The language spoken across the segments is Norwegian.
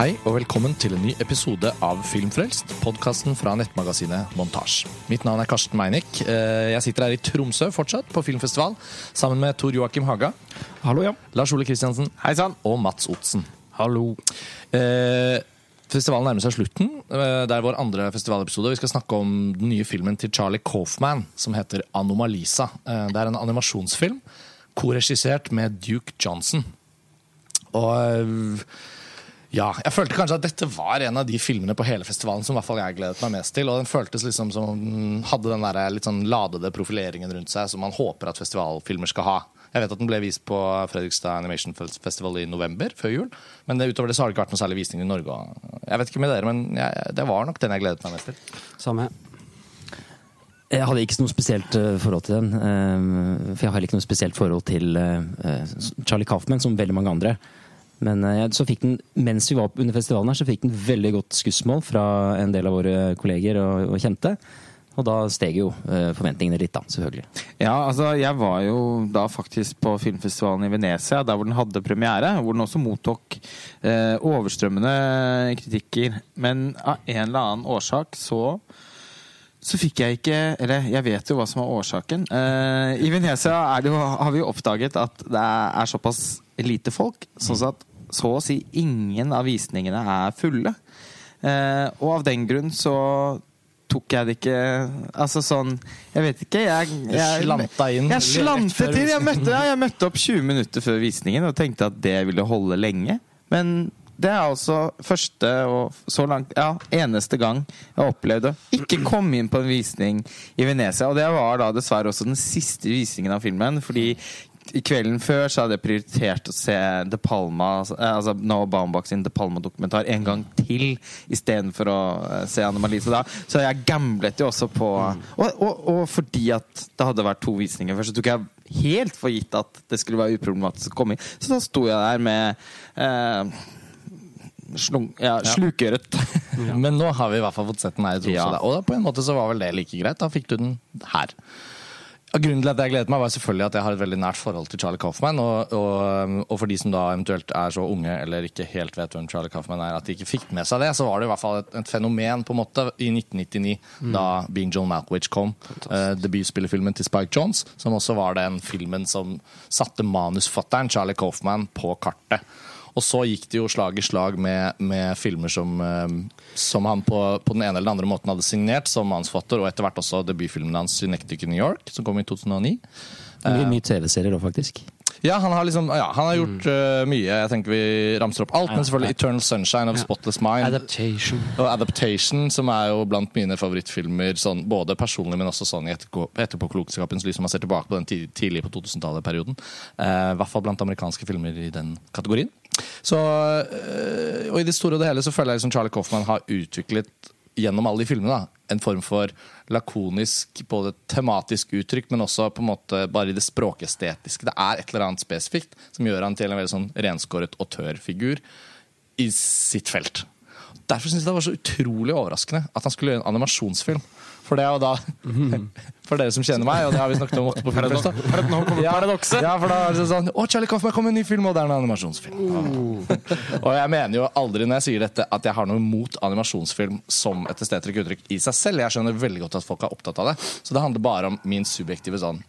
Hei og velkommen til en ny episode av Filmfrelst, podkasten fra nettmagasinet Montasj. Mitt navn er Karsten Meinick. Eh, Jeg sitter her i Tromsø fortsatt, på filmfestival, sammen med Tor Joakim Haga, Hallo, ja. Lars Ole Kristiansen Hei sann. og Mats Otsen. Hallo. Eh, Festivalen nærmer seg slutten. Eh, Det er vår andre festivalepisode. Vi skal snakke om den nye filmen til Charlie Coffman som heter Anomalisa. Eh, Det er en animasjonsfilm korregissert med Duke Johnson. Og ja, jeg følte kanskje at dette var en av de filmene på hele festivalen som hvert fall jeg gledet meg mest til. Og den føltes liksom som den hadde den der litt sånn ladede profileringen rundt seg som man håper at festivalfilmer skal ha. Jeg vet at den ble vist på Fredrikstad Animation Festival i november, før jul. Men det, utover det så har det ikke vært noen særlig visning i Norge. Jeg vet ikke med dere, men jeg, det var nok den jeg gledet meg mest til. Samme. Jeg hadde ikke noe spesielt eh, forhold til den. eh, For jeg har ikke noe spesielt forhold til eh, Charlie Kaufman, som veldig mange andre. Men eh, så fikk den, mens vi var under festivalen, her, så fikk den veldig godt skussmål fra en del av våre kolleger og, og kjente. Og da steg jo eh, forventningene litt, da, selvfølgelig. Ja, altså jeg var jo da faktisk på filmfestivalen i Venezia, der hvor den hadde premiere. Hvor den også mottok eh, overstrømmende kritikker. Men av en eller annen årsak så så fikk jeg ikke Eller jeg vet jo hva som er årsaken. Eh, I Venezia jo, har vi jo oppdaget at det er såpass lite folk. Sånn at så å si ingen av visningene er fulle. Eh, og av den grunn så tok jeg det ikke Altså sånn Jeg vet ikke. Jeg, jeg, slanta inn Jeg slantet inn. Jeg møtte, ja, jeg møtte opp 20 minutter før visningen og tenkte at det ville holde lenge. Men det er altså første og så langt Ja, eneste gang jeg opplevde å ikke komme inn på en visning i Venezia. Og det var da dessverre også den siste visningen av filmen, fordi i kvelden før så hadde jeg prioritert å se De Palma altså Noah Baumbach sin De Palma-dokumentar en gang til istedenfor å eh, se Anne Malise da. Så jeg gamblet jo også på og, og, og fordi at det hadde vært to visninger før, så tok jeg helt for gitt at det skulle være uproblematisk å komme inn. Så da sto jeg der med eh, slung, ja, slukøret. Men nå har vi i hvert fall fått sett den her i Tromsø. Ja. Og da, på en måte så var vel det like greit. Da fikk du den her. Grunnen til at jeg gledet meg, var selvfølgelig at jeg har et veldig nært forhold til Charlie Kaufman. Og, og, og for de som da eventuelt er så unge eller ikke helt vet hvem Charlie Kaufman er, at de ikke fikk med seg det, så var det i hvert fall et, et fenomen på en måte i 1999, da Being John Malkovich kom. Uh, debutspillefilmen til Spike Jones, som også var den filmen som satte manusfatteren Charlie Kaufman på kartet. Og så gikk det jo slag i slag med, med filmer som, eh, som han på, på den ene eller den andre måten hadde signert som mannsfatter, og etter hvert også debutfilmen hans 'Synectic New York', som kom i 2009. Det blir mye TV-serier òg, faktisk. Ja, han har liksom, ja, han har gjort uh, mye. Jeg tenker Vi ramser opp alt, men selvfølgelig 'Eternal Sunshine of Spotless Mind'. Adaptation. Og 'Adaptation', som er jo blant mine favorittfilmer, sånn, både personlig, men også sånn i etterpå- etterpåklokskapens lys, som man ser tilbake på den tid- tidlig på 2000-tallet-perioden. Eh, I hvert fall blant amerikanske filmer i den kategorien. Så, uh, og I det store og det hele så føler jeg liksom Charlie Coffman har utviklet gjennom alle de filmene da, en form for lakonisk både tematisk uttrykk, men også på en måte bare i det språkestetiske. Det er et eller annet spesifikt som gjør han til en veldig sånn renskåret tør i sitt felt. Derfor syns jeg det var så utrolig overraskende at han skulle gjøre en animasjonsfilm. For det er jo da For dere som kjenner meg, og det har vi snakket om ofte på Filmfest. paradokset! Ja, for da er det sånn Å, Charlie Coffman kom med en ny film, og det er en animasjonsfilm. og jeg mener jo aldri når jeg sier dette at jeg har noe imot animasjonsfilm som et estetisk uttrykk i seg selv. Jeg skjønner veldig godt at folk er opptatt av det. Så det handler bare om min subjektive sånn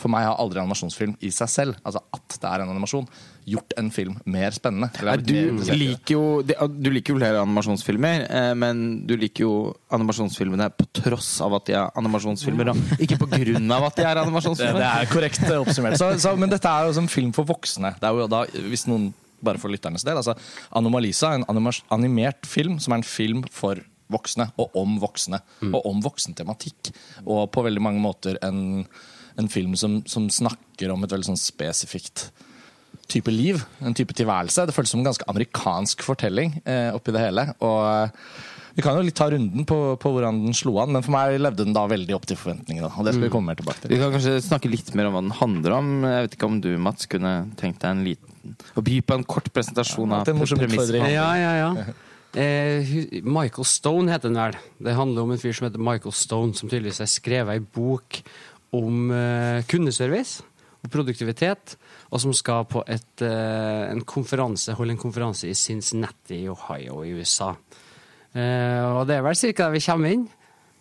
For meg har aldri animasjonsfilm i seg selv, altså at det er en animasjon, gjort en film mer spennende. Eller Nei, du det. liker jo Du liker jo flere animasjonsfilmer, eh, men du liker jo animasjonsfilmene på tross av at de er animasjonsfilmer, og ikke på grunn av at de er animasjonsfilmer. det er korrekt oppsummert. Så, så, men dette er jo som film for voksne. Det er jo da, hvis noen, bare for lytternes del, altså Anomalisa er en animert film som er en film for voksne, og om voksne. Og om voksentematikk. Og på veldig mange måter en, en film som, som snakker om et veldig sånn spesifikt type liv, en type tilværelse. Det føles som en ganske amerikansk fortelling eh, oppi det hele. Og eh, vi kan jo litt ta runden på, på hvordan den slo an, men for meg levde den da veldig opp til forventningene. Og det skal vi komme mer tilbake til. Vi kan kanskje snakke litt mer om hva den handler om. Jeg vet ikke om du, Mats, kunne tenkt deg en liten Å by på en kort presentasjon Ja, av premissen. Ja, ja, ja. Eh, Michael Stone heter den vel. Det handler om en fyr som heter Michael Stone, som tydeligvis har skrevet ei bok om eh, kundeservice. og produktivitet, og som skal på et, eh, en konferanse, holde en konferanse i Cincinnati i Ohio i USA. Eh, og det er vel ca. der vi kommer inn.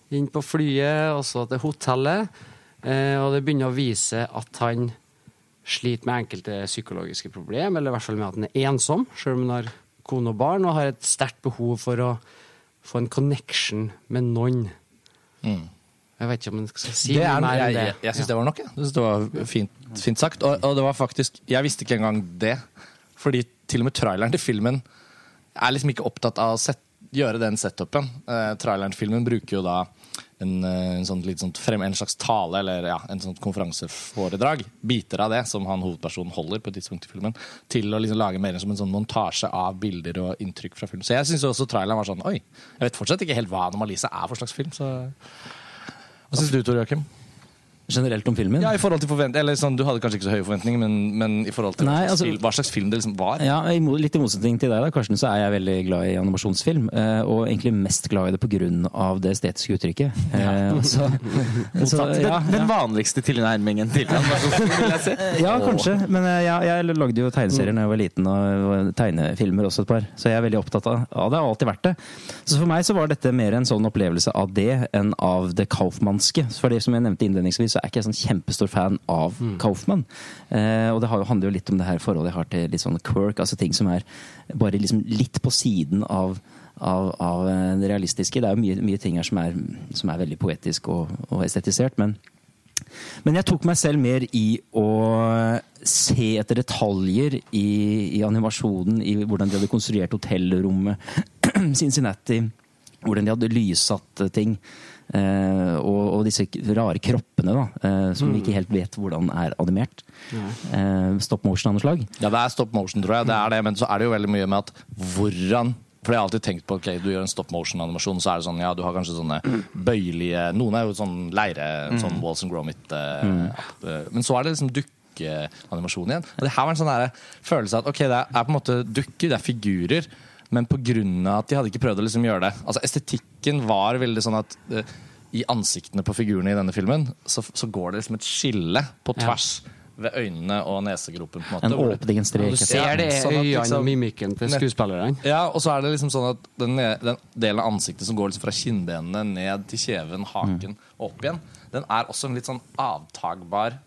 Inn på flyet, og så til hotellet. Og det begynner å vise at han sliter med enkelte psykologiske problemer, eller i hvert fall med at han er ensom, selv om han har kone og barn, og har et sterkt behov for å få en connection med noen. Mm. Jeg vet ikke om en skal si Det er, jeg jeg, jeg syns det var nok. Jeg. Jeg synes det var fint, fint sagt. Og, og det var faktisk Jeg visste ikke engang det. Fordi til og med traileren til filmen er liksom ikke opptatt av å set, gjøre den setupen. Eh, traileren til filmen bruker jo da en, eh, en, sånn, sånn frem, en slags tale, eller ja, en sånn konferanseforedrag, biter av det, som han hovedpersonen holder på et tidspunkt i filmen, til å liksom lage mer som en sånn montasje av bilder og inntrykk fra filmen. Så jeg syns også traileren var sånn Oi, jeg vet fortsatt ikke helt hva Anomalise er for slags film. så... Hva syns du, Tor Joakim? Generelt om filmen? Ja, i forhold til forvent eller sånn, Du hadde kanskje ikke så høye forventninger, men, men i forhold til hva, slags altså- film, hva slags film det liksom var. Ja, Litt i motsetning til deg, da, Karsten, så er jeg veldig glad i animasjonsfilm. eh, Og egentlig mest glad i det pga. det estetiske uttrykket. Ja. så, så, ja, Den, den vanligste tilnærmingen til animasjonsfilm, vil jeg si. ja, kanskje. Men eh, jeg, jeg lagde jo tegneserier da jeg var liten, og og tegnefilmer også et par. Så jeg er veldig opptatt av, ja, det. Har alltid vært det. Så for meg så var dette mer en sånn opplevelse av det enn av det kaufmannske. For det som jeg nevnte innledningsvis, så er ikke jeg sånn kjempestor fan av Kaufmann. Eh, og det handler jo litt om det her forholdet jeg har til litt sånn quirk, altså ting som er bare liksom litt på siden av av, av eh, det realistiske. Det er jo mye, mye ting her som er, som er veldig poetisk og, og estetisert, men men jeg tok meg selv mer i å se etter detaljer i, i animasjonen, i hvordan de hadde konstruert hotellrommet, Cincinnati, hvordan de hadde lyssatt ting. Eh, og, og disse rare kroppene, da, eh, som vi ikke helt vet hvordan er animert. Eh, stop motion av noe slag. Ja, det er stop motion, tror jeg. Det er det, men så er det jo veldig mye med at hvordan for jeg har alltid tenkt på ok, du gjør en stop motion-animasjon, så er det sånn, ja, du har kanskje sånne bøyelige Noen er jo sånn leire, sånn Walls and Gromit eh, eh, Men så er det liksom dukkeanimasjon igjen. Og det her var en sånn der følelse av at ok, det er på en måte dukker, det er figurer, men på grunn av at de hadde ikke prøvd å liksom gjøre det Altså Estetikken var veldig sånn at uh, i ansiktene på figurene i denne filmen, så, så går det liksom et skille på Ja. tvers ved øynene og nesegropen. på en måte. En hvor Ja. Du ser det sånn i øynene liksom- og mimikken til skuespillerne. Ja, og så er det liksom sånn at den, den delen av ansiktet som går liksom fra kinnbenene ned til kjeven, haken og opp igjen, den er også en litt sånn avtagbar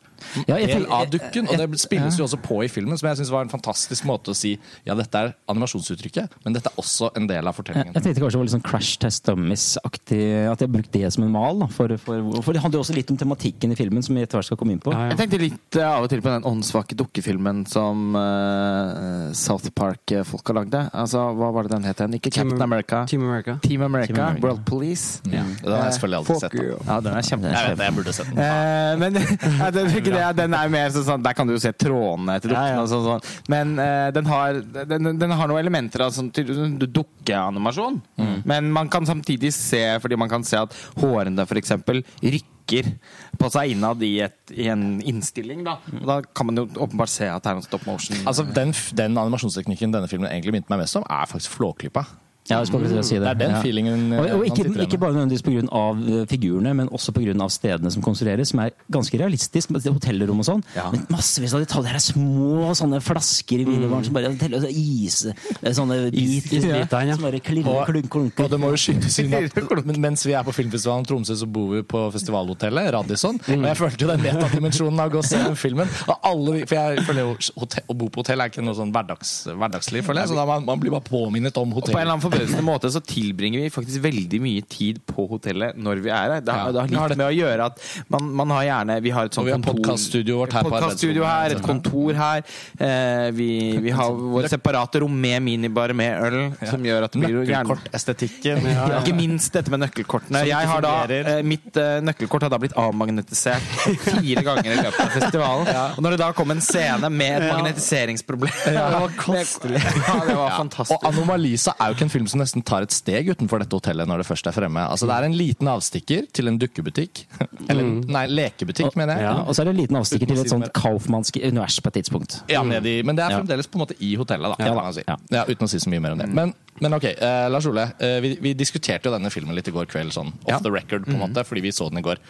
Ja, jeg del av dukken. Og det spilles jo også på i filmen, som jeg syns var en fantastisk måte å si ja, dette er animasjonsuttrykket, men dette er også en del av fortellingen. jeg tenkte kanskje det var litt sånn Crash Test Dummies-aktig. At jeg brukte det som en mal. Da, for, for, for det handler jo også litt om tematikken i filmen, som vi etter hvert skal komme inn på. Ja, Jeg tenkte litt eh, av og til på den åndssvake dukkefilmen som uh, South Park-folka lagde. Altså, Hva var det den het igjen? Ikke Team- Captain America. Team America. Team America, Team America. World Police. Ja, den har jeg selvfølgelig aldri sett. Da. Ja, den er kjempe... Jeg vet det, jeg burde sett den. Uh, men ja, det, den er mer sånn, sånn Der kan du jo se trådene til dukkene. Ja, sånn, sånn. Men uh, den, har, den, den har noen elementer av sånn sånn dukkeanimasjon. Mm. Men man kan samtidig se Fordi man kan se at hårene f.eks. rykker på seg innad i, et, i en innstilling. Da. Og da kan man jo åpenbart se at det er en stop motion. Altså, den, den animasjonsteknikken denne filmen egentlig minte meg mest om, er faktisk Flåklypa. Ja, jeg skulle akkurat si det. Det er den Ja. feelingen Og, og man ikke, igjen ikke bare nødvendigvis pga. figurene, men også pga. stedene som konstrueres, som er ganske realistisk. med Hotellrom og sånn. Ja. Men massevis av detaljer. Det er små sånne flasker i vinebaren som bare teller så is, eh, Sånne bit, isbitene, ja. som bare klirrer, Og- klunk, klunker. Og det må jo skytes inn at mens vi er på filmfestivalen i Tromsø, så bor vi på festivalhotellet Radisson. Og jeg følte jo den metadimensjonen av å gå og se den filmen. Og alle, for jeg føler jo hotell, Å bo på hotell er ikke noe sånn hverdags, hverdagsliv, føler jeg. Så da man, man blir bare påminnet om Og hotellet. Annen måte så tilbringer vi faktisk veldig mye tid på hotellet når vi er her. Det har, Ja. det har litt med å gjøre at man, man har gjerne Vi har et sånt kontor- podcaststudioet vårt her på podcaststudio her, et kontor her. Eh, vi, vi har våre separate rom med minibar med øl, som gjør at det blir Nøkkelkortestetikken. ja. Ikke minst dette med nøkkelkortene. Jeg har da, eh, mitt eh, nøkkelkort har da blitt avmagnetisert fire ganger i løpet av festivalen. Og når det da kom en scene med et magnetiseringsproblem Ja, det var. Ja, det var Ja. fantastisk. Og Anomalisa er jo ikke en film som nesten tar et steg utenfor dette hotellet når det først er fremme. Altså Det er en liten avstikker til en dukkebutikk. Eller nei, lekebutikk, mener jeg. Ja, og så er det en liten avstikker til et sånt kaufmannsk univers på et tidspunkt. Ja, men det er fremdeles på en måte i hotellet, da. Ja, kan man si. Ja. Uten å si så mye mer om det. Men, men ok, uh, Lars Ole. Uh, vi, vi diskuterte jo denne filmen litt i går kveld, sånn off the record, på en måte, fordi vi så den i går.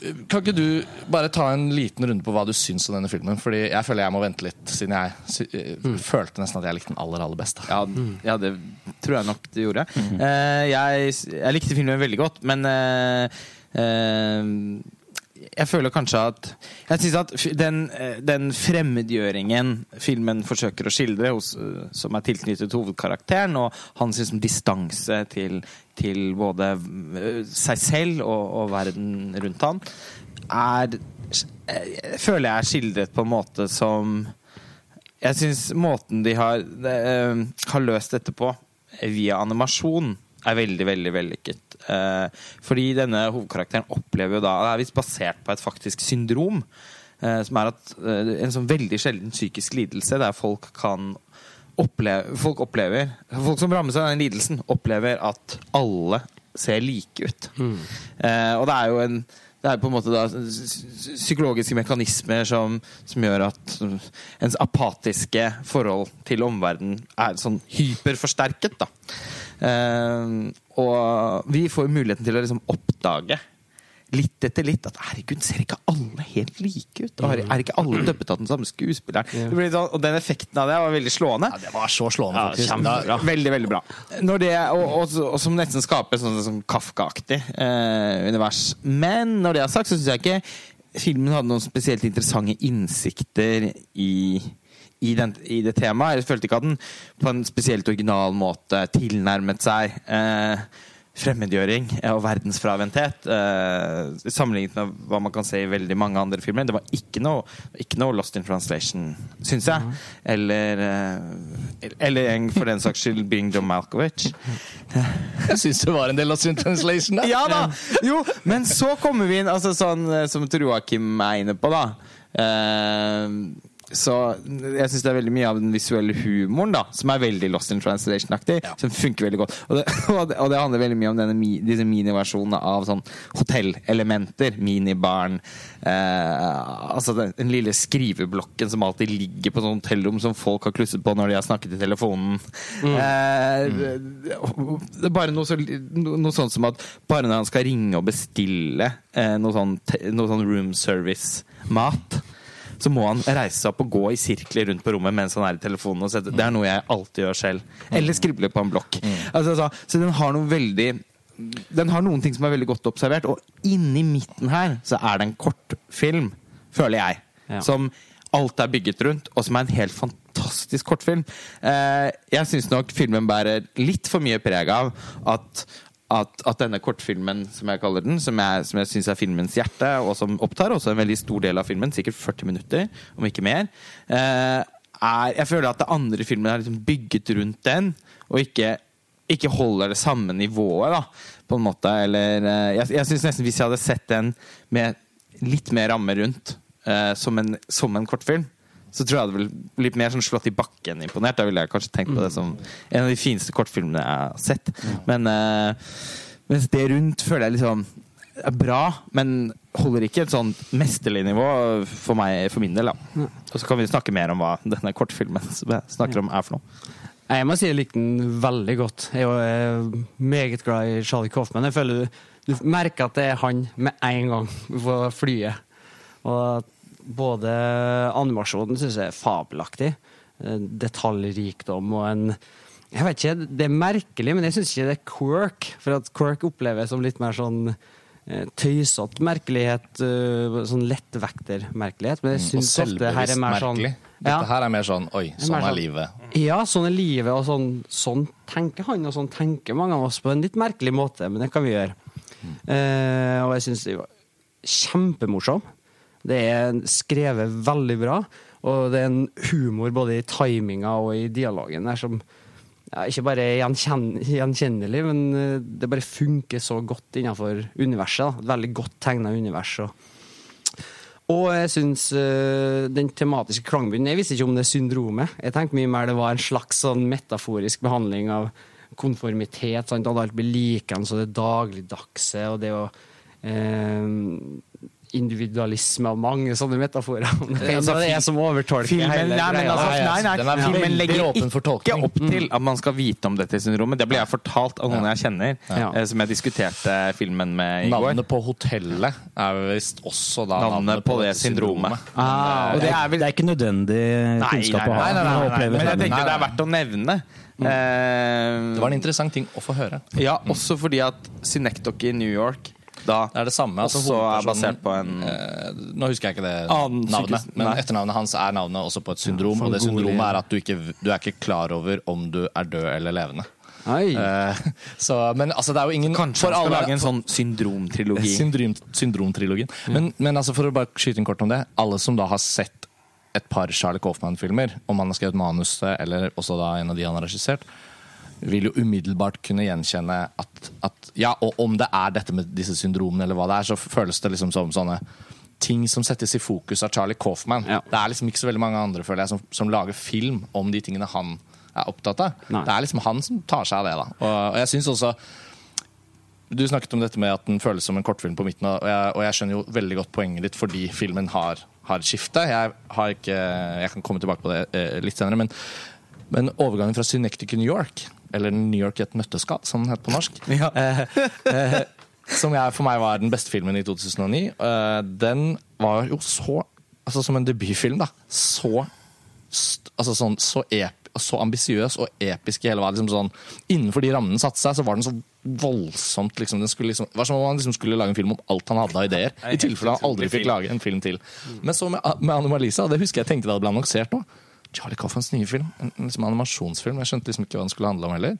Kan ikke du bare ta en liten runde på hva du syns om denne filmen? Fordi jeg føler jeg må vente litt, siden jeg sy eh, følte nesten at jeg likte den aller, aller best. Ja, ja, det tror jeg nok du gjorde. Eh, jeg, jeg likte filmen veldig godt, men uh, uh, jeg føler kanskje at Jeg synes at den, den fremmedgjøringen filmen forsøker å skildre, hos, som er tilknyttet hovedkarakteren, og hans liksom, distanse til, til både eh, seg selv og, og verden rundt han, er eh, føler jeg er skildret på en måte som jeg syns måten de har, de, eh, har løst dette på via animasjon, er veldig, veldig vellykket. Fordi denne hovedkarakteren opplever jo da Det er visst basert på et faktisk syndrom. som er at en sånn veldig sjelden psykisk lidelse der folk kan oppleve Folk opplever Folk som rammes av den lidelsen, opplever at alle ser like ut. Eh, og det er jo en det er på en måte da psykologiske mekanismer som, som gjør at ens apatiske forhold til omverdenen er sånn hyperforsterket. da. Eh, og vi får muligheten til å liksom oppdage litt etter litt at herregud, ser ikke alle helt like ut? Og er er ikke alle dubbet av den samme skuespilleren? Det sånn, og den effekten av det var veldig slående. Ja, det var så slående, faktisk. Ja, Veldig, veldig bra. Det, og, og, og som nesten skaper sånn, sånn Kafka-aktig eh, univers. Men når det er sagt, så syns jeg ikke filmen hadde noen spesielt interessante innsikter i i, den, I det temaet. Jeg følte ikke at den på en spesielt original måte tilnærmet seg eh, fremmedgjøring og verdensfraventhet uh, sammenlignet med hva man kan se i veldig mange andre filmer. Det var ikke noe, ikke noe Lost in Translation, syns jeg. Eller, uh, eller en, for den saks skyld Bing John Malkovich. Jeg syns det var en del Lost in Translation. der. Ja da! Jo, men så kommer vi inn, altså sånn eh, som Joakim er inne på, da. Eh, så jeg syns det er veldig mye av den visuelle humoren da som er veldig Lost in Translation-aktig. Som funker veldig godt. Og det, og det, handler veldig mye om denne, disse miniversjonene av sånn hotellelementer. Minibaren. Eh, altså den, den lille skriveblokken som alltid ligger på sånn hotellrom som folk har klusset på når de har snakket i telefonen. Eh, det, det er bare noe, så, no- noe sånt som at bare når han skal ringe og bestille eh, noe sånn, noe sånn room service-mat så må han reise seg opp og gå i sirkler rundt på rommet mens han er i telefonen. Og sette. Det er noe jeg alltid gjør selv. Eller skribler på en blokk. Altså, så, så den har noe veldig Den har noen ting som er veldig godt observert, og inni midten her så er det en kortfilm, føler jeg, Ja. som alt er bygget rundt, og som er en helt fantastisk kortfilm. Eh, jeg syns nok filmen bærer litt for mye preg av at at, at denne kortfilmen, som jeg kaller den, som jeg, som jeg syns er filmens hjerte, og som opptar også en veldig stor del av filmen, sikkert 40 minutter, om ikke mer, eh, er Jeg føler at det andre filmen er liksom bygget rundt den, og ikke, ikke holder det samme nivået, da, på en måte. Eller eh, Jeg, jeg syns nesten hvis jeg hadde sett den med litt mer ramme rundt, eh, som, en, som en kortfilm, så tror jeg det ville blitt mer sånn slått i bakken imponert. Da ville jeg kanskje tenkt på det som en av de fineste kortfilmene jeg har sett. Men uh, mens det rundt føler jeg liksom er bra, men holder ikke et sånn mesterlig nivå for meg, for min del. da. Og så kan vi snakke mer om hva denne kortfilmen som jeg snakker om, er for noe. Jeg må si jeg likte den veldig godt. Jeg er eh, meget glad i Charlie Coffman. Jeg føler du, du merker at det er han med en gang på flyet. Og at både animasjonen syns jeg er fabelaktig. Eh, Detaljrikdom og en Jeg vet ikke, det er merkelig, men jeg syns ikke det er quirk. For at quirk oppleves som litt mer sånn eh, tøysete merkelighet. eh, Sånn lettvektermerkelighet. Men jeg syns ofte det her er mer sånn. Dette her er mer sånn oi, er sånn er sånn- livet. ja, sånn er livet, og sånn, sånn tenker han, og sånn tenker mange av oss på en litt merkelig måte, men det kan vi gjøre. Eh, og jeg syns det var kjempemorsom. Det er skrevet veldig bra, og det er en humor både i timinga og i dialogen der som ja, ikke bare er gjenkjenn gjenkjennelig, men eh, det bare funker så godt innenfor universet. Et veldig godt tegna univers. Og, og jeg syns uh, den tematiske klangbunnen Jeg visste ikke om det syndromet. Jeg tenkte mye mer det var en slags sånn metaforisk behandling av konformitet. Sant? At alt blir likens og det dagligdagse og det å øh, individualisme og mange sånne metaforer. Det er Altså, det er som overtolker Filmen, hele nei, altså, Nei, nei, nei, den er filmen legger åpen for ikke opp til at man skal vite om dette syndromet. Det ble jeg fortalt av noen jeg kjenner, Ja. eh, som jeg diskuterte filmen med i går. Navnet på hotellet er visst også da Navnet på det syndromet. Ah, Og det er vel Det er ikke nødvendig kunnskap å ha. nei, nei, nei, Men jeg tenkte det er verdt å nevne. Eh, Det var en interessant ting å få høre. Ja, også fordi at Synecdoche i New York da Det er det samme. altså også er basert på en Eh, Nå husker jeg ikke det navnet, men nei. etternavnet hans er navnet også på et syndrom. Ja, og det syndromet er at du ikke, du er ikke klar over om du er død eller levende. Nei Eh, så, men altså, det er jo ingen Kanskje han skal lage en sånn syndromtrilogi. Syndrom, syndromtrilogien. Men, men altså, for å bare skyte inn kort om det. Alle som da har sett et par Charlie Coffman-filmer, om han har skrevet manuset eller også da en av de han har regissert, vil jo umiddelbart kunne gjenkjenne at, at Ja, og om det er dette med disse syndromene eller hva det er, så føles det liksom som sånne ting som settes i fokus av Charlie Coffman. Ja. Det er liksom ikke så veldig mange andre føler jeg, som, som lager film om de tingene han er opptatt av. Nei. Det er liksom han som tar seg av det. da. Og, og jeg synes også du snakket om dette med at den føles som en kortfilm på midten, og jeg, og jeg skjønner jo veldig godt poenget ditt fordi filmen har, har skifte. Jeg, har ikke, jeg kan komme tilbake på det eh, litt senere, men, men overgangen fra Synectic New York, eller New York i et nøtteskall, som den het på norsk, Ja. eh, eh, som jeg, for meg var den beste filmen i 2009, eh, den var jo så Altså som en debutfilm, da. Så altså sånn, så, ep så ambisiøs og episk i hele veien. Liksom sånn, innenfor de rammene den satte seg, så var den så voldsomt liksom, Det liksom, Det var som om han liksom skulle lage en film om alt han hadde av ideer. I tilfelle han aldri fikk lage en film til. Men så med, med Anomalisa, det husker jeg tenkte da det ble annonsert nå. Charlie Coffins nye film. En, liksom animasjonsfilm. Jeg skjønte liksom ikke hva den skulle handle om heller.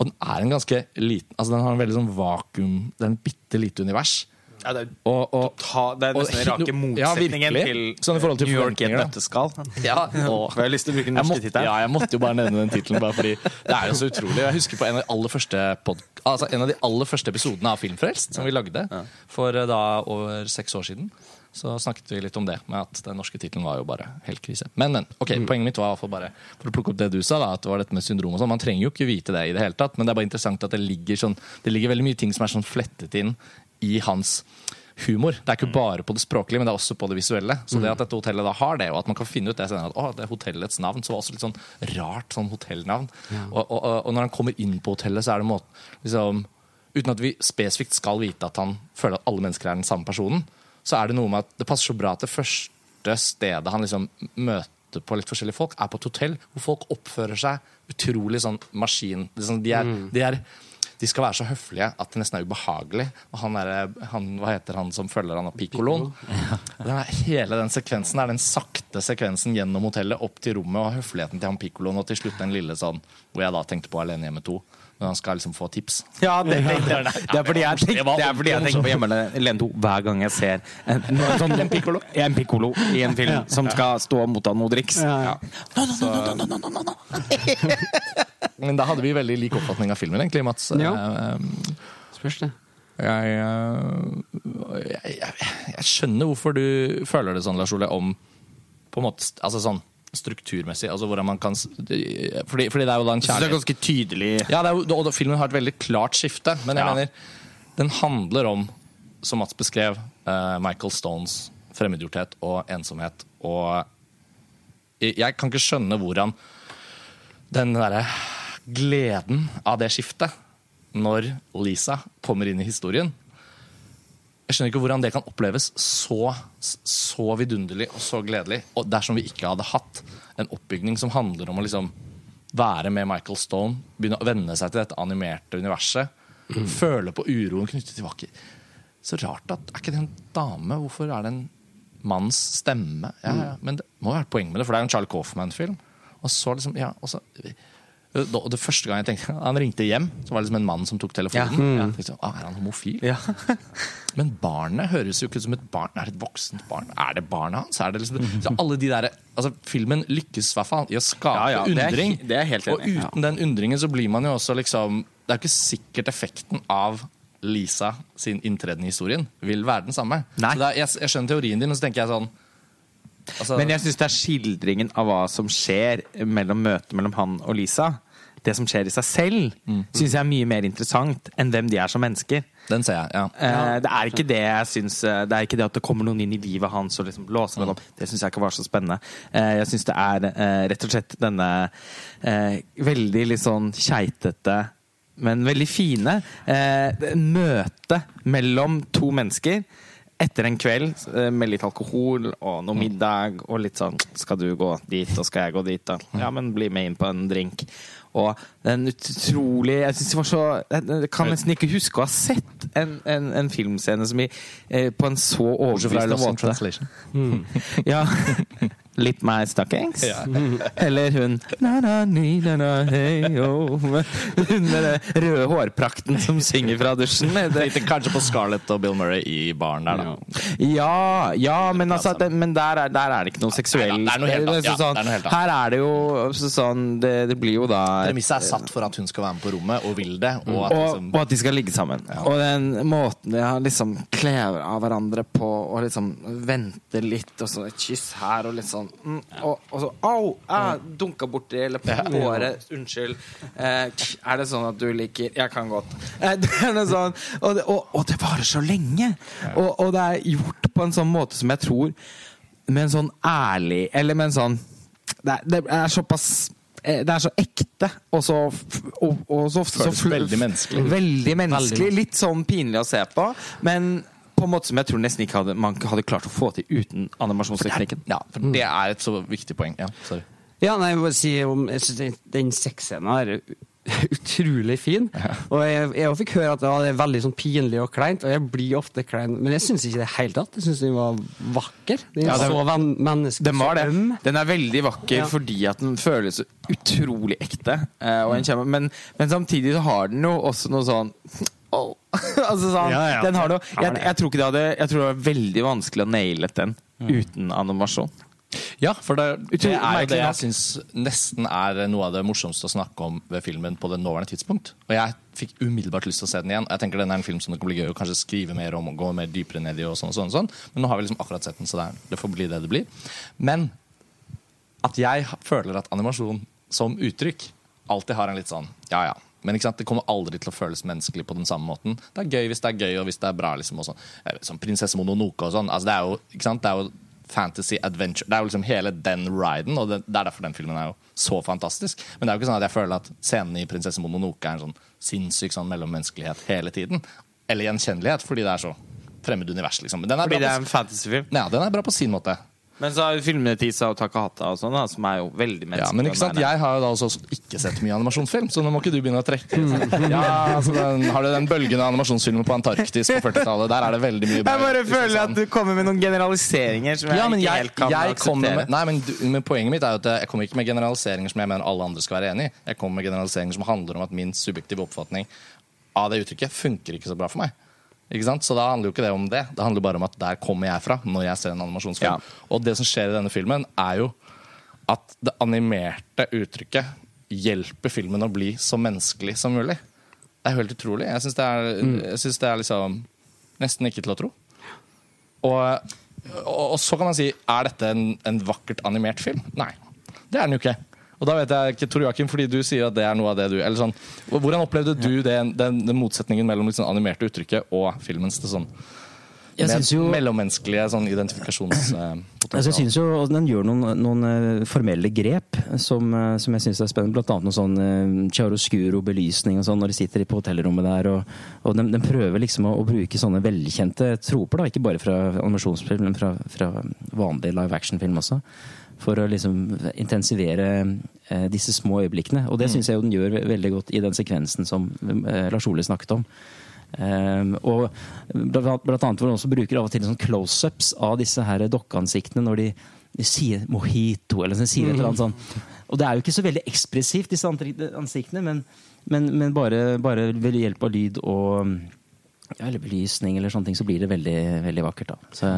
Og den er en ganske liten altså Den har en veldig sånn vakuum Det er en bitte lite univers. Ja, det, er, Og, og, ta, det er nesten den rake motsetningen ja, til. Sånn i forhold til New York i et nøtteskall. ja, og, jeg har lyst til å bruke den norske tittelen. ja, jeg måtte jo bare nevne den tittelen, fordi det er jo så utrolig. Jeg husker på en av de aller første, pod, altså en av de aller første episodene av Filmfrelst, som vi lagde for eh, da over seks år siden. Så snakket vi litt om det, med at den norske tittelen var jo bare helt krise. Men, men. ok, Poenget mitt var fall bare for å plukke opp det du sa, da, at det var dette med syndrom og sånn. Man trenger jo ikke vite det i det hele tatt, men det er bare interessant at det ligger sånn Det ligger veldig mye ting som er sånn flettet inn i hans humor. Det er ikke bare på det språklige, men det er også på det visuelle. Så det at dette hotellet da har det, og at man kan finne ut det senere, at å, det er hotellets navn, så var også litt sånn rart sånn hotellnavn. Og, og, og, og når han kommer inn på hotellet, så er det måten liksom, Uten at vi spesifikt skal vite at han føler at alle mennesker er den samme personen, så er det noe med at det passer så bra at det første stedet han liksom møter på litt forskjellige folk, er på et hotell hvor folk oppfører seg utrolig sånn maskin. Er sånn, de, er, de, er, de skal være så høflige at det nesten er ubehagelig. Og han er, han, hva heter han som følger han, Piccoloen? Den er, hele den sekvensen er den sakte sekvensen gjennom hotellet opp til rommet og høfligheten til han Piccoloen, og til slutt den lille sånn hvor jeg da tenkte på Alene hjemme 2. Når han skal liksom få tips. Ja, det, det, det, det er fordi jeg tenker, det er fordi jeg tenker på Hjemme alene 2 hver gang jeg ser en, sånn, en, piccolo. en piccolo i en film som skal stå og motta noe driks. no, Men da hadde vi veldig lik oppfatning av filmen, egentlig, Mats. Ja. Eh, Spørs det. Jeg, øh, jeg, jeg, jeg skjønner hvorfor du føler det sånn, Lars Ole, om på en måte altså sånn strukturmessig. Altså hvordan man kan Fordi, fordi det er jo da en kjærlighet. det er ganske tydelig. Ja, jo, og filmen har et veldig klart skifte, men jeg Ja. mener den handler om, som Mats beskrev, uh, Michael Stones fremmedgjorthet og ensomhet. Og jeg kan ikke skjønne hvordan den derre gleden av det skiftet, når Lisa kommer inn i historien Jeg skjønner ikke hvordan det kan oppleves så, så vidunderlig og så gledelig og dersom vi ikke hadde hatt en oppbygning som handler om å liksom være med Michael Stone, begynne å venne seg til dette animerte universet, føle på uroen knyttet til vakker Så rart at Er ikke det en dame? Hvorfor er det en manns stemme? Ja, ja, Men det må være et poeng med det, for det er jo en Charlie Coffman-film. Og så liksom, ja, og så det første gang jeg tenkte Han ringte hjem, så var det liksom en mann som tok telefonen. Jeg tenkte, ah, er han homofil? Ja. Men barnet høres jo ikke ut som et barn. Er det et voksent barn? Er det barnet hans? Er det liksom, så alle de der, altså Filmen lykkes i hvert fall i å skape Ja, ja, det er- det er og uten den undringen så blir man jo også liksom Det er jo ikke sikkert effekten av Lisa sin inntreden i historien vil være den samme. Nei. Så er, jeg, jeg skjønner teorien din, men så tenker jeg sånn altså, Men jeg syns det er skildringen av hva som skjer mellom møtet mellom han og Lisa, det som skjer i seg selv, Mm. syns jeg er mye mer interessant enn hvem de er som mennesker. Den ser jeg, ja. Eh, det er ikke det jeg syns eh, Det er ikke det at det kommer noen inn i livet hans og liksom blåser han opp. Det syns jeg ikke var så spennende. Eh, jeg syns det er eh, rett og slett denne eh, veldig litt sånn keitete, men veldig fine eh, møte mellom to mennesker. Etter en kveld eh, med litt alkohol og noe middag og litt sånn Skal du gå dit, og skal jeg gå dit, da? Ja, men bli med inn på en drink. Og den utrolig Jeg synes det var så Jeg kan nesten ikke huske å ha sett en, en, en filmscene som i, eh, på en så overbevisende måte. Mm. Ja. Litt mer Stockings. Eller hun na, na, ni, na, na, hei, oh. Hun med den røde hårprakten som synger fra dusjen. Kanskje på Scarlett og Bill Murray i baren der, da. ja, ja, men, altså, det, men der, er, der er det ikke noe seksuelt. Nei, det er noe helt annet. Ja, sånn, er. Her er det jo sånn Det, det blir jo da Premisset er satt for at hun skal være med på rommet og vil det. Og at liksom, og at de skal ligge sammen. Og den måten de har liksom kler av hverandre på, og liksom venter litt, og så et kyss her, og litt sånn mm, og, og så Au! Jeg dunka borti, eller på håret. Unnskyld. Eh, er det sånn at du liker Jeg kan godt. Eh, det er noe sånn Og det, og, og det varer så lenge! Og, og det er gjort på en sånn måte som jeg tror Med en sånn ærlig Eller med en sånn Det er, det er såpass eh, det er så ekte, og så, og, og så, så Føles veldig menneskelig. Veldig menneskelig. Litt sånn pinlig å se på, men på en måte som jeg tror nesten ikke hadde, man hadde klart å få til uten animasjonsteknikken. ja, for det er et så viktig poeng. Ja, sorry. Ja, nei, jeg må si om jeg synes den, den sexscenen er utrolig fin. Og jeg, jeg fikk høre at det er veldig sånn pinlig og kleint, og jeg blir ofte klein. Men jeg syns ikke det i det hele tatt. Jeg syns den var vakker. Den Ja, er den- så menneskelig. Den var det. Den er veldig vakker Ja. fordi at den føles utrolig ekte. eh, men, men samtidig så har den jo også noe sånn Åh. altså sånn, Ja, ja. Den har noe, jeg, jeg tror ikke det hadde Jeg tror det var veldig vanskelig å naile den uten animasjon. Ja, for det, det er jo det jeg syns nesten er noe av det morsomste å snakke om ved filmen på det nåværende tidspunkt. Og jeg fikk umiddelbart lyst til å se den igjen. Jeg tenker den er en film som det kan bli gøy å kanskje skrive mer om og gå mer dypere ned i. og sånn og sånn, og sånn. Men nå har vi liksom akkurat sett den, så det får bli det det blir. Men at jeg føler at animasjon som uttrykk alltid har en litt sånn ja ja. Men det kommer aldri til å føles menneskelig på den samme måten. Det er gøy hvis det er gøy, og hvis det er bra. liksom og sånn. Eh, Som Prinsesse Mononoke og sånn. Altså, det er jo ikke sant? Det er jo fantasy adventure. Det er jo liksom hele den riden, og det, det er derfor den filmen er jo så fantastisk. Men det er jo ikke sånn at jeg føler at scenen i Prinsesse Mononoke er en sånn sinnssyk sånn mellommenneskelighet hele tiden. Eller gjenkjennelighet, fordi det er så fremmed univers, liksom. Men den er, Fordi det er en fantasyfilm. ja, den er bra på sin måte. Men så har vi filmene Tisa og Takahata og sånn, da, som er jo veldig menneskelige. Ja, men ikke sant, Jeg har jo da også ikke sett mye animasjonsfilm, så nå må ikke du begynne å trekke. Ja, altså den, Har du den bølgende animasjonsfilmen på Antarktis på 40-tallet? Der er det veldig mye Jeg bare føler at du kommer med noen generaliseringer som jeg, ja, ikke jeg, helt kan jeg akseptere. med, nei, men, du, men Poenget mitt er jo at jeg kommer ikke med generaliseringer som jeg mener alle andre skal være enig i. Jeg kommer med generaliseringer som handler om at min subjektive oppfatning av det uttrykket funker ikke så bra for meg. Ikke sant? Så da handler jo ikke det om det. Det handler bare om at der kommer jeg fra når jeg ser en animasjonsfilm. Ja. Og det som skjer i denne filmen, er jo at det animerte uttrykket hjelper filmen å bli så menneskelig som mulig. Det er jo helt utrolig. Jeg syns det, mm. det er liksom nesten ikke til å tro. Og, og, og så kan man si er dette en, en vakkert animert film? Nei, det er den jo ikke. Og da vet jeg ikke, Tor Joakim, fordi du sier at det er noe av det du eller sånn, Hvordan opplevde du det, den, den motsetningen mellom liksom animerte uttrykket og filmens det sånn jo- mellommenneskelige sånn identifikasjonspotensial? Altså, jeg synes jo Den gjør noen, noen eh, formelle grep som, eh, som jeg syns er spennende. Blant annet noe sånn chiaroscuro-belysning og sånn når de sitter på hotellrommet der. Og, og den, de, prøver liksom å, å bruke sånne velkjente troper, da, ikke bare fra animasjonsfilm, men fra, fra vanlig live action-film også. For å liksom intensivere eh, disse små øyeblikkene. Og det syns jeg jo den gjør veldig godt i den sekvensen som eh, Lars Ole snakket om. Um, og blant, blant annet hvor han også bruker av og til sånn close-ups av disse her dokkeansiktene når de, de sier mojito eller sier et eller annet sånn. Og det er jo ikke så veldig ekspressivt, disse ansiktene, men, men, men bare, bare ved hjelp av lyd og ja, eller belysning eller sånne ting, så blir det veldig, veldig vakkert. da. Så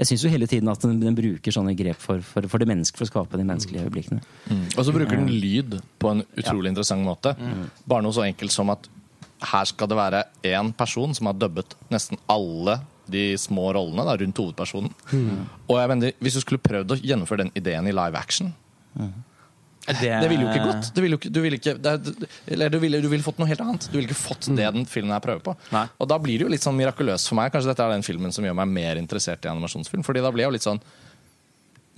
jeg syns jo hele tiden at den, den bruker sånne grep for, for, for det menneske, for å skape de menneskelige øyeblikkene. Og så bruker den lyd på en utrolig interessant måte. Bare noe så enkelt som at her skal det være én person som har dubbet nesten alle de små rollene da, rundt hovedpersonen. Og jeg mener, Hvis du skulle prøvd å gjennomføre den ideen i live action Det ville jo ikke gått. Du ville, ikke, du ville, ikke, eller du ville, du ville fått noe helt annet. Du ville ikke fått det den filmen her prøver på. Nei. Og da blir det jo litt sånn mirakuløst for meg. Kanskje dette er den filmen som gjør meg mer interessert i animasjonsfilm. Fordi da blir jeg jo litt sånn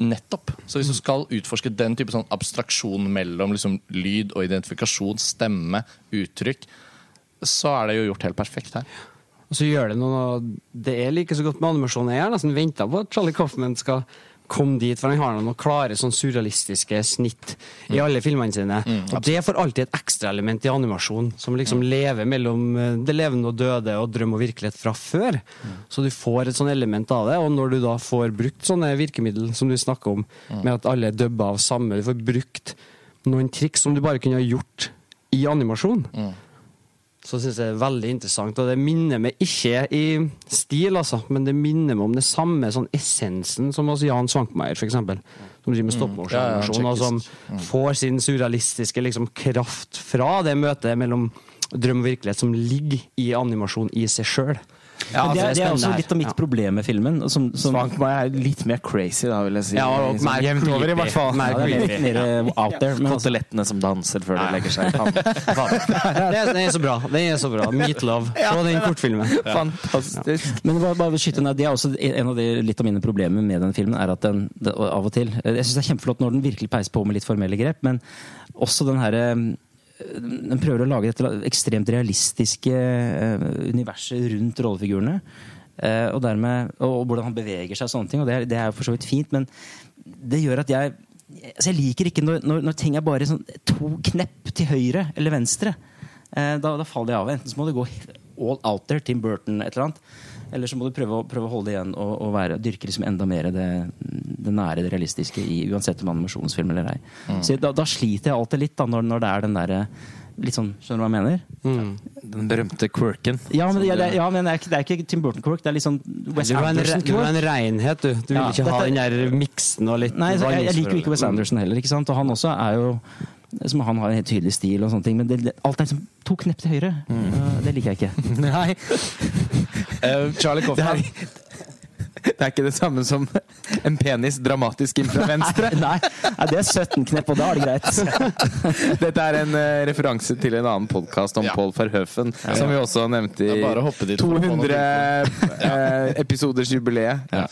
Nettopp. Så hvis du skal utforske den type sånn abstraksjon mellom liksom lyd og identifikasjon, stemme, uttrykk, så er det jo gjort helt perfekt her. Og så gjør det noe Det er like så godt med animasjon. Jeg har nesten venta på at Charlie Coffman skal komme dit, for han har noen klare sånn surrealistiske snitt i alle filmene sine. og det får alltid et ekstraelement i animasjon, som liksom lever mellom eh, det levende og døde og drøm og virkelighet fra før. Så du får et sånn element av det, og når du da får brukt sånne virkemiddel som du snakker om, med at alle er dubba av samme, du får brukt noen triks som du bare kunne ha gjort i animasjon så syns jeg det er veldig interessant. Og det minner meg ikke i stil, altså, men det minner meg om det samme sånn essensen som hos Jan Svankmeier, f.eks. Som driver med stop Ja, ja, og som får sin surrealistiske liksom, kraft fra det møtet mellom drøm og virkelighet som ligger i animasjon i seg sjøl. Ja, altså, det, er, det er også litt av mitt Ja. problem med filmen. Som, som, Svankmajer er litt mer crazy, da, vil jeg si. Ja, og mer Jevnt over, i hvert fall. Mer ja, det litt mer eh, out there. Men Kotelettene som danser før de legger seg. Det er- Den er så bra. Den er så bra. Meat Love fra den kortfilmen. Fantastisk. Men bare, bare skyte ned, det er også en av de, litt av mine problemer med den filmen. er at den, det, av og til, Jeg syns det er kjempeflott når den virkelig peiser på med litt formelle grep, men også den herre Den prøver å lage dette ekstremt realistiske eh, universet rundt rollefigurene. eh, og, dermed, og, hvordan han beveger seg og sånne ting. Og det er, det er for så vidt fint, men det gjør at jeg altså Jeg liker ikke når, når, når ting er bare sånn to knepp til høyre eller venstre. Eh, da, da faller jeg av. Enten så må du gå all out there, Tim Burton, et eller annet. Eller så må du prøve, prøve å holde det igjen og, og være, dyrke liksom enda mer det, det nære, det realistiske, i, uansett om animasjonsfilm eller ei. Så da, da sliter jeg alltid litt da, når, når det er den derre Litt sånn, Skjønner du hva jeg mener? Den berømte quirken. Ja, men, ja, det, ja, men det, er ikke, det er ikke Tim Burton-quirk. Det er litt sånn Wes Anderson-quirk. du Anderson-quirk. en renhet, du. Du vil Ja, ikke ha den der miksen og litt Nei, så jeg, jeg liker jo ikke Wes. Anderson heller. ikke sant? Og han også er jo som Han har en helt tydelig stil, og sånne ting, men det, det, alt er liksom to knepp til høyre. Uh, det liker jeg ikke. Nei, Uh, Charlie Coffman det er ikke det samme som en penis dramatisk inn fra venstre. Nei, nei, det er 17 knepp, og da er det greit. Dette er en uh, referanse til en annen podkast om Ja. Paul Verhoeven, som vi også nevnte i er bare å hoppe dit for å få noe 200 eh, episoders jubileet. Ja.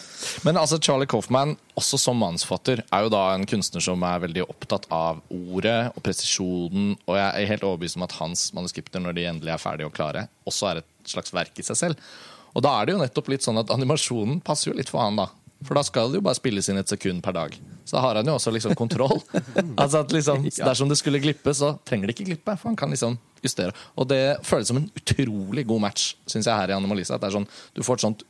Men altså, Charlie Coffman, også som mannsfatter, er jo da en kunstner som er veldig opptatt av ordet og presisjonen. Og jeg er helt overbevist om at hans manuskripter, når de endelig er ferdige og klare, også er et slags verk i seg selv. Og da er det jo nettopp litt sånn at animasjonen passer jo litt for han, da. For da skal det jo bare spilles inn et sekund per dag. Så da har han jo også liksom kontroll. altså at liksom, Dersom det skulle glippe, så trenger det ikke glippe. For han kan liksom justere. Og det føles som en utrolig god match, syns jeg, her i Animalisa. At det er sånn, du får et sånt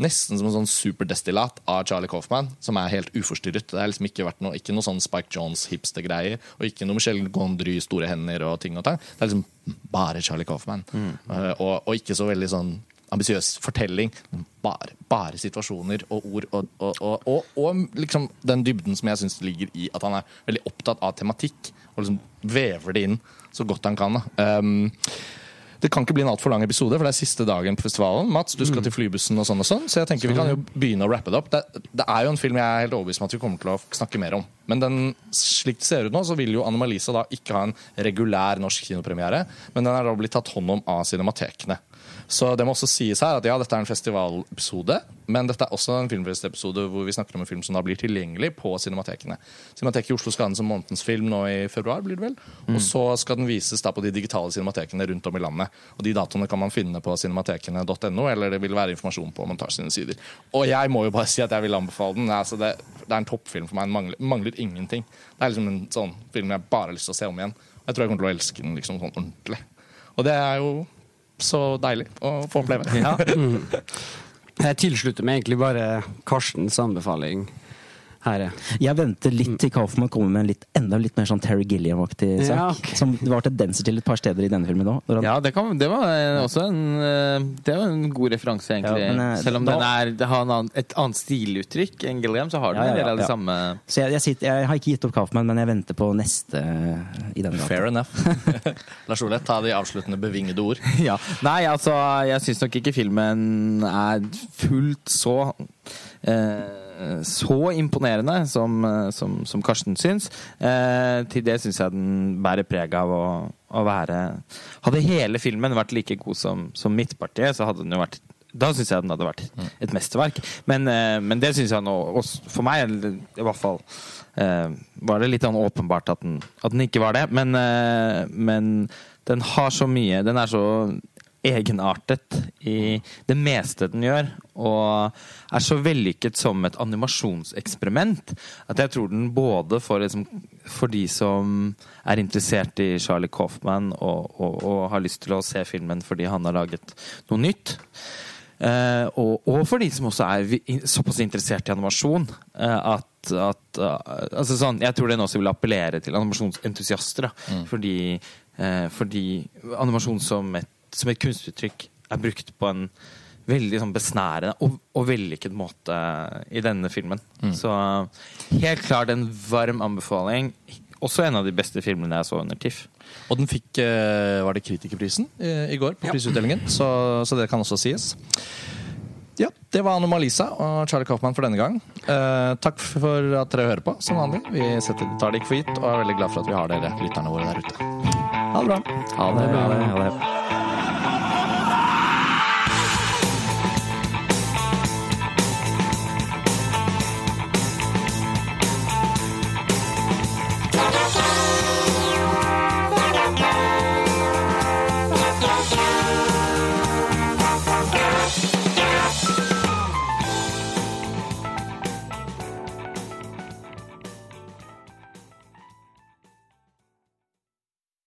Nesten som en sånn superdestillat av Charlie Coffman, som er helt uforstyrret. Det har liksom ikke vært noe, ikke noe sånn Spike Jones hipster-greier, og ikke noe Michelle Gondry, store hender og ting og tang. Det er liksom bare Charlie Coffman. Eh, og, og ikke så veldig sånn ambisiøs fortelling. Bare, bare situasjoner og ord. Og, og, og liksom den dybden som jeg syns ligger i at han er veldig opptatt av tematikk, og liksom vever det inn så godt han kan. da. Um, det kan ikke bli en altfor lang episode, for det er siste dagen på festivalen. Mats, du skal til flybussen og sånn og sånn, så jeg tenker vi kan jo begynne å rappe det opp. Det, det er jo en film jeg er helt overbevist om at vi kommer til å snakke mer om. Men den, slik det ser ut nå, så vil jo Anomalisa da ikke ha en regulær norsk kinopremiere, men den er da blitt tatt hånd om av cinematekene. Så det må også sies her at ja, dette er en festivalepisode, men dette er også en filmfestepisode hvor vi snakker om en film som da blir tilgjengelig på cinematekene. Cinemateket i Oslo skal ha den som månedens film nå i februar, blir det vel. Og så skal den vises da på de digitale cinematekene rundt om i landet. Og de datoene kan man finne på cinematekene.no, eller det vil være informasjon på Montasj sine sider. Og jeg må jo bare si at jeg vil anbefale den. Altså det, det er en toppfilm for meg. Den mangler, mangler ingenting. Det er liksom en sånn film jeg bare har lyst til å se om igjen. Jeg tror jeg kommer til å elske den liksom sånn ordentlig. Og det er jo så deilig å få oppleve. Jeg tilslutter meg egentlig bare Karstens anbefaling her. ja. Jeg venter litt til Kaufman kommer med en litt, enda litt mer sånn Terry Gilliam-aktig sak. Ja, okay. Som det var tendenser til et par steder i denne filmen òg. Ja, det, kan, det var eh, også en, eh, det var en god referanse, egentlig. Ja, men, eh, Selv om da- den er, det har en annen, et annet stiluttrykk enn Gilliam, så har den Ja, ja, en del av det ja. samme Så jeg, jeg, sitter, jeg har ikke gitt opp Kaufman, men jeg venter på neste i denne Fair enough. Lars Ole, ta de avsluttende bevingede ord. Ja. Nei, altså, jeg syns nok ikke filmen er fullt så eh, eh, så imponerende som, eh, som, som Karsten syns. Eh, til det syns jeg den bærer preg av å, å være Hadde hele filmen vært like god som, som Midtpartiet, så hadde den jo vært da syns jeg den hadde vært et mesterverk. Men, eh, men det syns jeg nå For meg, i hvert fall, eh, var det litt sånn åpenbart at den, at den ikke var det. Men, eh, men den har så mye Den er så egenartet i det meste den gjør, og er så vellykket som et animasjonseksperiment at jeg tror den både for, liksom, for de som er interessert i Charlie Coffman og, og, og, har lyst til å se filmen fordi han har laget noe nytt, eh, og, og, for de som også er såpass interessert i animasjon eh, at, at uh, altså sånn, Jeg tror den også vil appellere til animasjonsentusiaster. Mm. Fordi, eh, fordi animasjon som et som et kunstuttrykk er brukt på en veldig sånn besnærende og, og vellykket måte i denne filmen. Mm. Så helt klart en varm anbefaling. Også en av de beste filmene jeg så under TIFF. Og den fikk eh, var det kritikerprisen i, i går på ja. prisutdelingen, så, så, det kan også sies. Ja, Det var Anomalisa og Charlie Coffman for denne gang. Eh, takk for at dere hører på, som vanlig. Vi setter, tar det ikke for gitt og er veldig glad for at vi har dere lytterne våre der ute. Ha det bra. Ha det bra. Ha det.